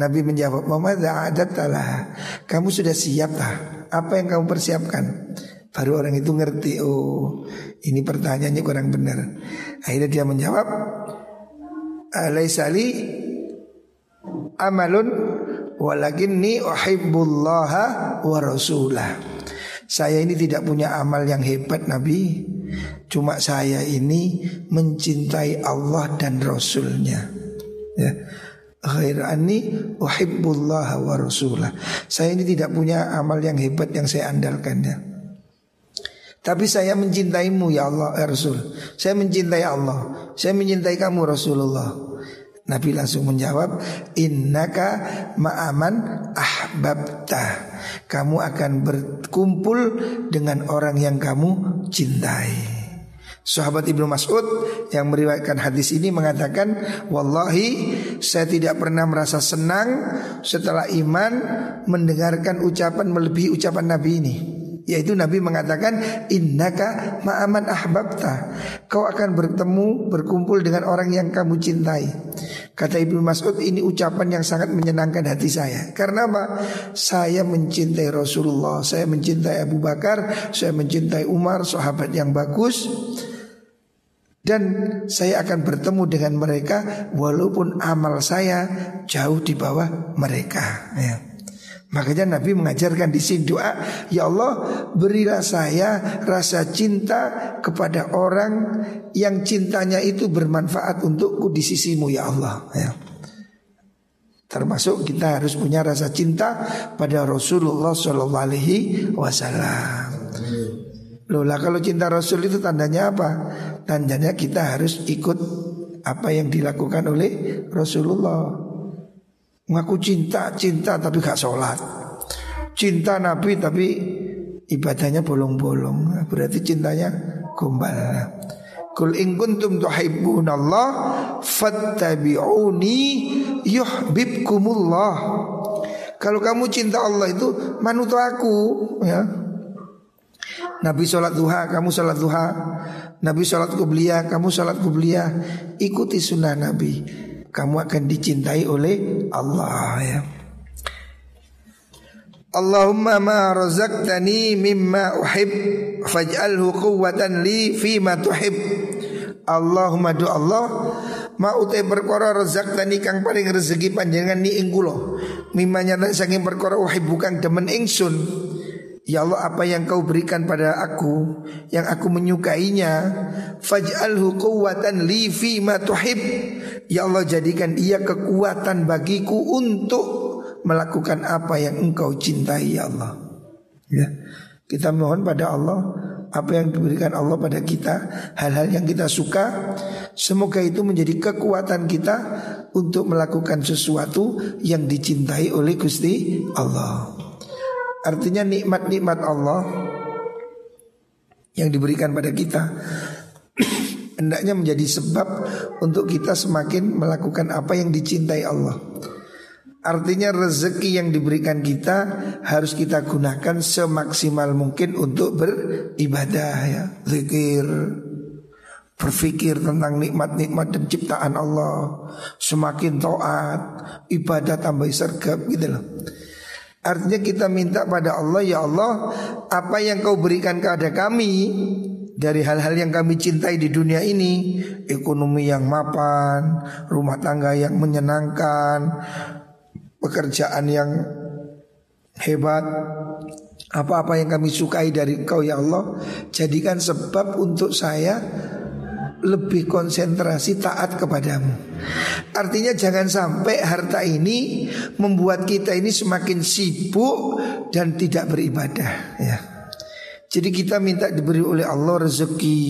Nabi menjawab, Mama adat talah. Kamu sudah siap tak? Apa yang kamu persiapkan? Baru orang itu ngerti, oh ini pertanyaannya kurang benar. Akhirnya dia menjawab, Alaisali amalun walakinni uhibbullaha wa rasulah. Saya ini tidak punya amal yang hebat Nabi Cuma saya ini mencintai Allah dan Rasulnya. Ya. Khairani uhibbullah wa rasulah. Saya ini tidak punya amal yang hebat yang saya andalkan ya. Tapi saya mencintaimu ya Allah ya Rasul. Saya mencintai Allah. Saya mencintai kamu Rasulullah. Nabi langsung menjawab Innaka ma'aman ahbabta. Kamu akan berkumpul dengan orang yang kamu cintai Sahabat Ibnu Mas'ud yang meriwayatkan hadis ini mengatakan Wallahi saya tidak pernah merasa senang setelah iman mendengarkan ucapan melebihi ucapan Nabi ini. Yaitu Nabi mengatakan innaka ma'aman ahbabta. Kau akan bertemu berkumpul dengan orang yang kamu cintai. Kata Ibnu Mas'ud ini ucapan yang sangat menyenangkan hati saya. Karena apa? Saya mencintai Rasulullah saya mencintai Abu Bakar saya mencintai Umar sahabat yang bagus dan saya akan bertemu dengan mereka walaupun amal saya jauh di bawah mereka. Ya. Makanya Nabi mengajarkan di sini doa, ya Allah berilah saya rasa cinta kepada orang yang cintanya itu bermanfaat untukku di sisimu ya Allah. Ya. Termasuk kita harus punya rasa cinta pada Rasulullah Shallallahu Alaihi Wasallam. Loh lah kalau cinta Rasul itu tandanya apa? Tandanya kita harus ikut apa yang dilakukan oleh Rasulullah. Ngaku cinta, cinta tapi gak sholat. Cinta Nabi tapi ibadahnya bolong-bolong. Berarti cintanya gombal. Kul in kuntum tuhibbunallah fattabi'uni yuhibbukumullah. Kalau kamu cinta Allah itu manut aku ya. Nabi sholat duha, kamu sholat duha. Nabi sholat kubliyah, kamu sholat kubliyah Ikuti sunnah Nabi. Kamu akan dicintai oleh Allah ya. Allahumma ma razaqtani mimma uhib. Faj'alhu quwwatan li fima tuhib. Allahumma du Allah Ma utai perkara razaqtani kang paling rezeki panjangan ni ingkulo Mimma nyata saking perkara uhib bukan demen ingsun Ya Allah apa yang kau berikan pada aku Yang aku menyukainya Faj'alhu quwatan li fi ma tuhib. Ya Allah jadikan ia kekuatan bagiku untuk Melakukan apa yang engkau cintai ya Allah. Ya. Kita mohon pada Allah Apa yang diberikan Allah pada kita Hal-hal yang kita suka Semoga itu menjadi kekuatan kita Untuk melakukan sesuatu Yang dicintai oleh Gusti Allah Artinya nikmat-nikmat Allah yang diberikan pada kita hendaknya menjadi sebab untuk kita semakin melakukan apa yang dicintai Allah. Artinya rezeki yang diberikan kita harus kita gunakan semaksimal mungkin untuk beribadah ya, zikir, berpikir tentang nikmat-nikmat dan ciptaan Allah, semakin taat, ibadah tambah sergap gitu loh. Artinya kita minta pada Allah Ya Allah Apa yang kau berikan kepada kami Dari hal-hal yang kami cintai di dunia ini Ekonomi yang mapan Rumah tangga yang menyenangkan pekerjaan yang hebat, apa-apa yang kami sukai dari Engkau ya Allah, jadikan sebab untuk saya lebih konsentrasi taat kepadamu. Artinya jangan sampai harta ini membuat kita ini semakin sibuk dan tidak beribadah ya. Jadi kita minta diberi oleh Allah rezeki,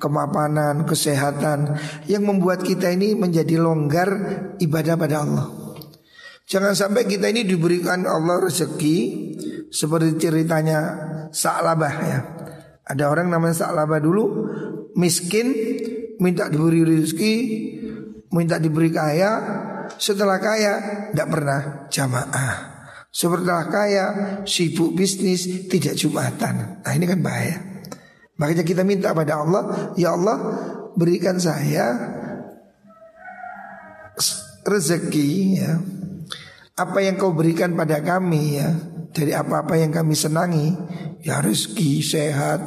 kemapanan, kesehatan yang membuat kita ini menjadi longgar ibadah pada Allah. Jangan sampai kita ini diberikan Allah rezeki seperti ceritanya Sa'labah ya. Ada orang namanya Sa'labah dulu miskin minta diberi rezeki, minta diberi kaya, setelah kaya tidak pernah jamaah. Setelah kaya sibuk bisnis tidak jumatan. Nah ini kan bahaya. Makanya kita minta pada Allah, ya Allah berikan saya rezeki ya. Apa yang kau berikan pada kami ya dari apa-apa yang kami senangi ya rezeki sehat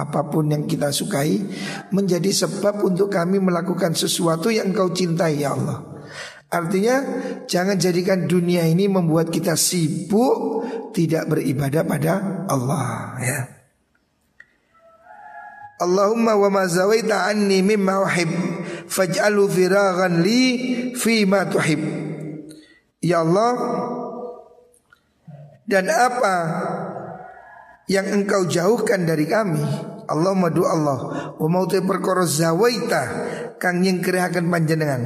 apa pun yang kita sukai menjadi sebab untuk kami melakukan sesuatu yang engkau cintai ya Allah. Artinya jangan jadikan dunia ini membuat kita sibuk tidak beribadah pada Allah ya. Allahumma wa ma zawaita anni mimma uhib faj'alu firaghan li fi ma tuhib. Ya Allah dan apa yang engkau jauhkan dari kami Allah madu Allah. Wa mau perkara zawaita kang nyengkrehaken panjenengan.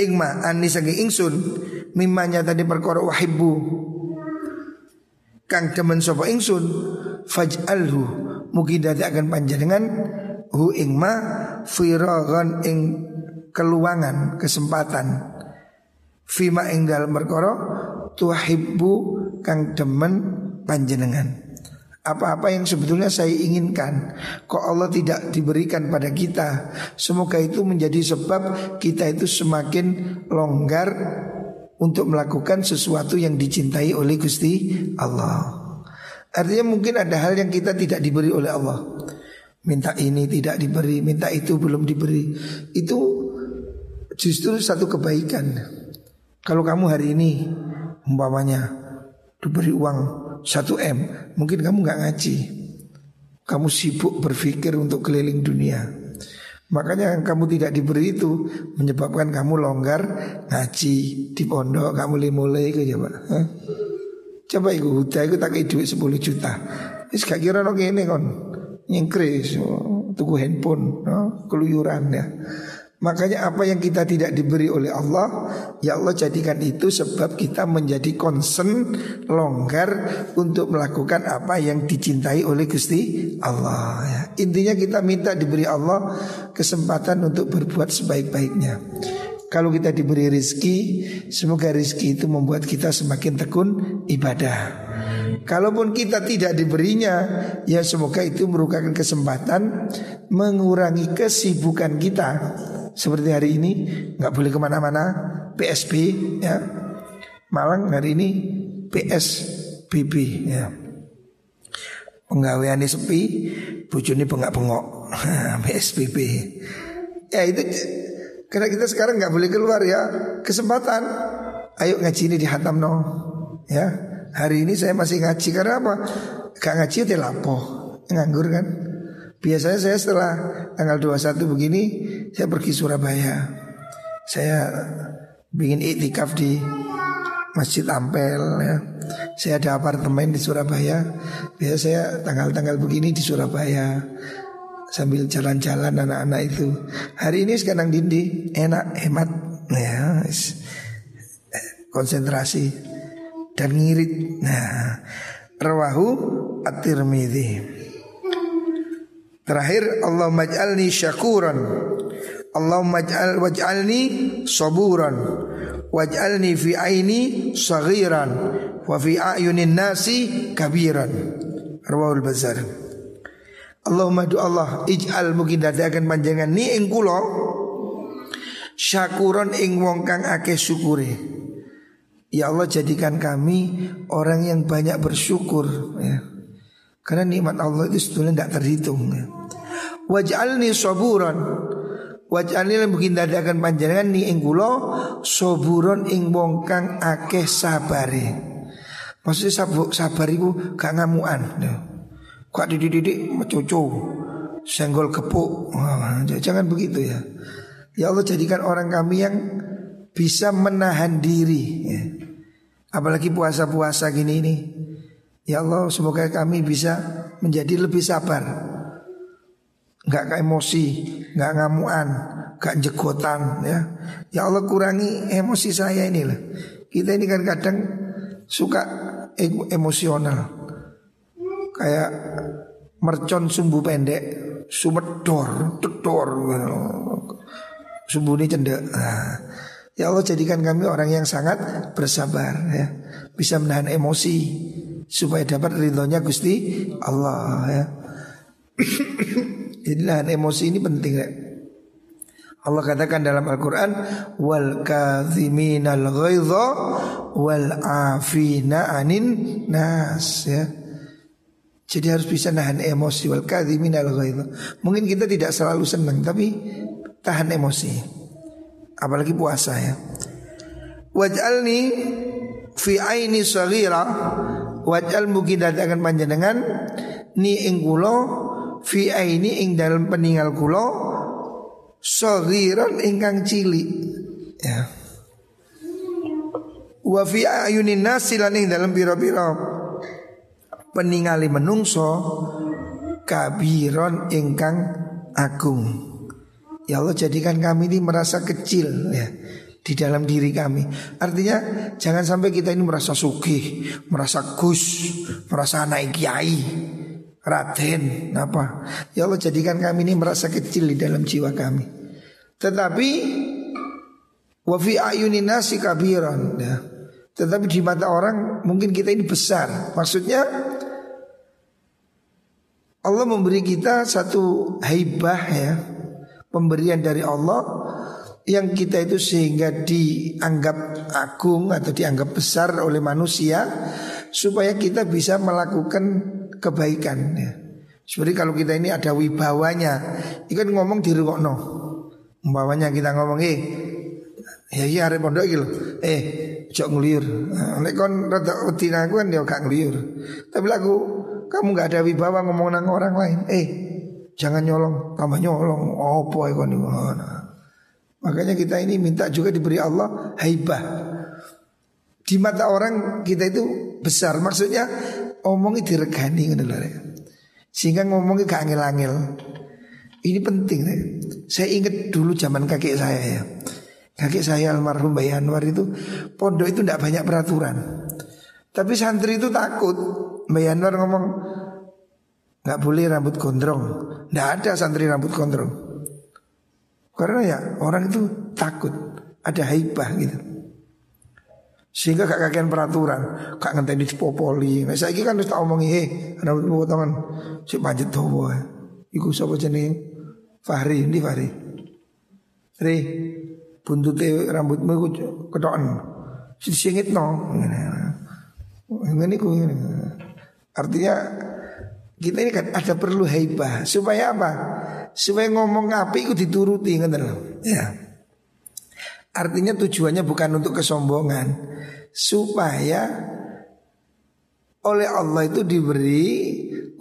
Ingma ani saking ingsun mimanya tadi perkara wahibbu kang demen sapa ingsun faj'alhu mugi akan panjenengan hu ingma firagan ing keluangan kesempatan. Fima ing dalam perkara tuhibbu kang demen panjenengan. Apa-apa yang sebetulnya saya inginkan Kok Allah tidak diberikan pada kita? Semoga itu menjadi sebab kita itu semakin longgar Untuk melakukan sesuatu yang dicintai oleh Gusti Allah. Artinya mungkin ada hal yang kita tidak diberi oleh Allah. Minta ini tidak diberi, minta itu belum diberi. Itu justru satu kebaikan. Kalau kamu hari ini umpamanya diberi uang 1 M Mungkin kamu nggak ngaji. Kamu sibuk berpikir untuk keliling dunia. Makanya kamu tidak diberi itu Menyebabkan kamu longgar Ngaji di pondok Kamu mulai ke coba Hah? Coba itu huda itu tak duit 10 juta. Ini gak kira no kon. Nyengkris Tuku handphone no? Keluyuran ya Makanya apa yang kita tidak diberi oleh Allah Ya Allah jadikan itu sebab kita menjadi concern Longgar untuk melakukan apa yang dicintai oleh Gusti Allah ya. Intinya kita minta diberi Allah kesempatan untuk berbuat sebaik-baiknya. Kalau kita diberi rizki Semoga rizki itu membuat kita semakin tekun ibadah. Kalaupun kita tidak diberinya Ya semoga itu merupakan kesempatan Mengurangi kesibukan kita seperti hari ini nggak boleh ke mana-mana. PSB ya. Malang hari ini PSBB ya. Penggawean sepi bujuni bengak-bengok. PSBB ya itu karena kita sekarang nggak boleh keluar ya. Kesempatan. Ayo ngaji ini di Hatam no ya. Hari ini saya masih ngaji karena apa? Gak ngaji ya lapo nganggur kan? Biasanya saya setelah tanggal 21 begini Saya pergi Surabaya. Saya bikin iktikaf di Masjid Ampel ya. Saya ada apartemen di Surabaya. Biasa saya tanggal-tanggal begini di Surabaya Sambil jalan-jalan anak-anak itu. Hari ini sekarang dindi Enak, hemat ya Konsentrasi Dan ngirit. Nah Rawahu At-Tirmidhi Terakhir Allah maj'alni syakuran. Allah maj'al waj'alni saburan. Waj'alni fi aini saghiran. Wa fi a'yunin nasi kabiran. Rawahul Bazar Allahumma du Allah ij'al mungkin dadakan panjangan ni ing kula syakuran ing wong kang akeh syukure. Ya Allah jadikan kami orang yang banyak bersyukur ya. Karena nikmat Allah itu sebetulnya tidak terhitung. Waj'alni saburan Waj'alni lan mungkin dadakan panjenengan ni ing soburon ing wong kang akeh sabare. Maksudnya sabar, sabar iku gak ngamuan. Kok dididik mencucu senggol kepuk. Wah, jangan begitu ya. Ya Allah jadikan orang kami yang bisa menahan diri. Apalagi puasa-puasa gini ini. Ya Allah semoga kami bisa menjadi lebih sabar nggak ke emosi, nggak ngamuan, nggak jegotan ya. Ya Allah kurangi emosi saya ini lah. Kita ini kan kadang suka emosional. Kayak mercon sumbu pendek, sumedor, tedor, sumbu ini cendek. Nah, ya Allah jadikan kami orang yang sangat bersabar ya, bisa menahan emosi supaya dapat ridhonya Gusti Allah ya. Jadi nahan emosi ini penting ya. Allah katakan dalam Al-Quran Wal al ghaidha Wal afina anin nas ya Jadi harus bisa nahan emosi Wal al ghaidha Mungkin kita tidak selalu senang Tapi tahan emosi Apalagi puasa ya Waj'alni Fi aini saghira Waj'al mungkin datangkan panjenengan Ni ingkulo fi aini ing dalam peninggal kulo saghiran ingkang cilik. Ya. Wa fi ayunin nasi lan ing dalam pira-pira peningali menungso kabiron ingkang agung. Ya Allah jadikan kami ini merasa kecil ya di dalam diri kami. Artinya jangan sampai kita ini merasa sugih, merasa gus, merasa naik kiai. Raden apa Ya Allah jadikan kami ini merasa kecil di dalam jiwa kami Tetapi Wafi ayuni nasi kabiran ya. Tetapi di mata orang mungkin kita ini besar Maksudnya Allah memberi kita satu haibah ya Pemberian dari Allah Yang kita itu sehingga dianggap agung atau dianggap besar oleh manusia Supaya kita bisa melakukan kebaikan ya. Seperti kalau kita ini ada wibawanya, ikan ngomong di no. Umpamanya kita ngomong, eh, ya iya hari pondok gitu, eh, jok ngeliyur. Nah, nek kon rada aku kan ya gak ngeliyur. Tapi lagu kamu gak ada wibawa ngomong nang orang lain, eh, jangan nyolong, tambah nyolong, oh ya kon nah. Makanya kita ini minta juga diberi Allah haibah. Di mata orang kita itu besar, maksudnya omongi diregani lho. Sehingga ngomongnya gak angel-angel. Ini penting nih. Saya ingat dulu zaman kakek saya ya. Kakek saya almarhum Mbak Anwar itu pondok itu tidak banyak peraturan. Tapi santri itu takut. Mbak Anwar ngomong nggak boleh rambut gondrong. Tidak ada santri rambut gondrong. Karena ya orang itu takut. Ada haibah gitu. Sehingga gak kakean peraturan Gak ngenteni dipopoli. Nah saya kan harus tak omongi Hei anak potongan Si panjat tuh Iku siapa jenis Fahri Ini Fahri? Fahri Buntute rambutmu iku ketokan Si singit no Ini ku Artinya kita ini kan ada perlu haibah. Supaya apa? Supaya ngomong api itu dituruti kan Ya. Artinya tujuannya bukan untuk kesombongan. Supaya oleh Allah itu diberi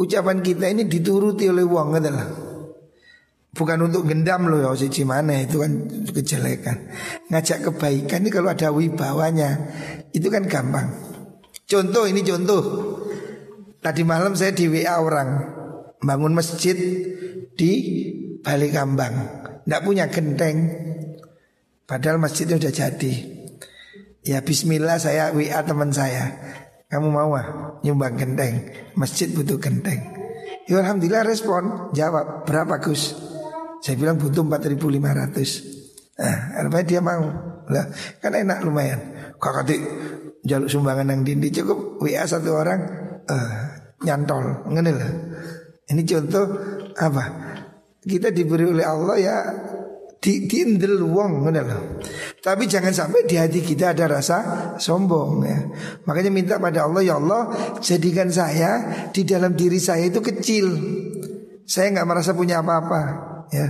ucapan kita ini dituruti oleh uang adalah Bukan untuk gendam loh ya si mana itu kan kejelekan. Ngajak kebaikan ini kalau ada wibawanya Itu kan gampang. Contoh ini contoh Tadi malam saya di WA orang Bangun masjid di Balik Kambang Tidak punya genteng Padahal masjidnya udah jadi. Ya bismillah saya WA teman saya. Kamu mau ah nyumbang genteng? Masjid butuh genteng. Ya alhamdulillah respon, jawab berapa Gus? Saya bilang butuh 4500. Nah, artinya dia mau. Lah, kan enak lumayan. Kakak jaluk sumbangan yang dindi cukup WA satu orang uh, nyantol, ngene lah. Ini contoh apa? Kita diberi oleh Allah ya di diindel wong Tapi jangan sampai di hati kita ada rasa sombong ya. Makanya minta pada Allah ya Allah jadikan saya di dalam diri saya itu kecil. Saya nggak merasa punya apa-apa ya.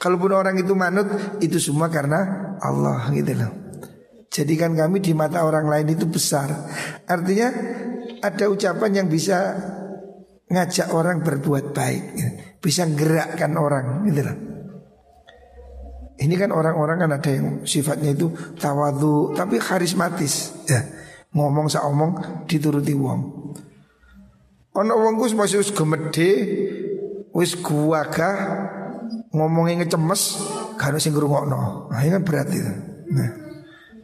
Kalaupun orang itu manut itu semua karena Allah gitu loh. Jadikan kami di mata orang lain itu besar. Artinya ada ucapan yang bisa ngajak orang berbuat baik, gitu. bisa gerakkan orang gitu. Ini kan orang-orang kan ada yang sifatnya itu tawadu tapi karismatis ya. Ngomong sak omong dituruti wong. Ono wong ku masih wis gemede, wis guwaga ngomongnya ngecemes, gak sing ngrungokno. Nah, ini kan berat itu. Nah.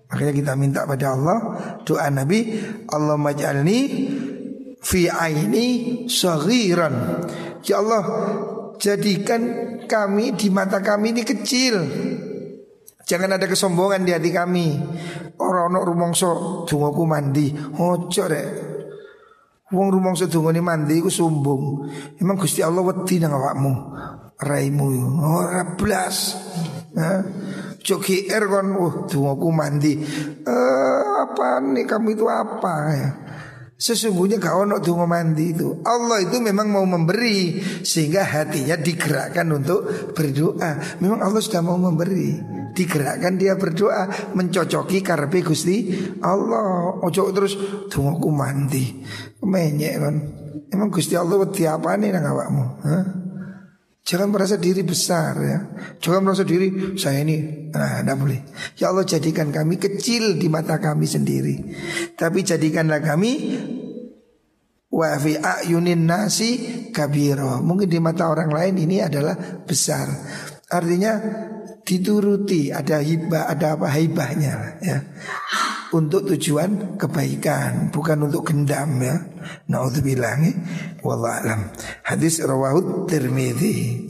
Makanya kita minta pada Allah doa Nabi Allah maj'alni fi aini saghiran. Ya Allah jadikan kami di mata kami ini kecil. Jangan ada kesombongan di hati kami. Orang orang rumongso dungoku mandi. Ojo rek. Wong rumongso dungone mandi ku sombong. Emang Gusti Allah wedi nang awakmu. Raimu ora blas. Nah, Joki er kon uh dungoku mandi. Eh apa nih kamu itu apa ya? Sesungguhnya gak ono dungo mandi itu. Allah itu memang mau memberi Sehingga hatinya digerakkan untuk berdoa. Memang Allah sudah mau memberi Digerakkan dia berdoa Mencocoki karpe gusti Allah. Ojo terus dungo ku mandi. Menyek kan Emang gusti Allah wedi apa nih nang awakmu? Hah? Jangan merasa diri besar ya. Jangan merasa diri saya ini nah, tidak boleh. Ya Allah jadikan kami kecil di mata kami sendiri. Tapi jadikanlah kami wa fi ayunin nasi kabiro. Mungkin di mata orang lain ini adalah besar. Artinya dituruti, ada hibah, ada apa hibahnya ya. Untuk tujuan kebaikan, bukan untuk gendam ya. Nauzubillah. Wallahu alam. Hadis rawahut Tirmidzi.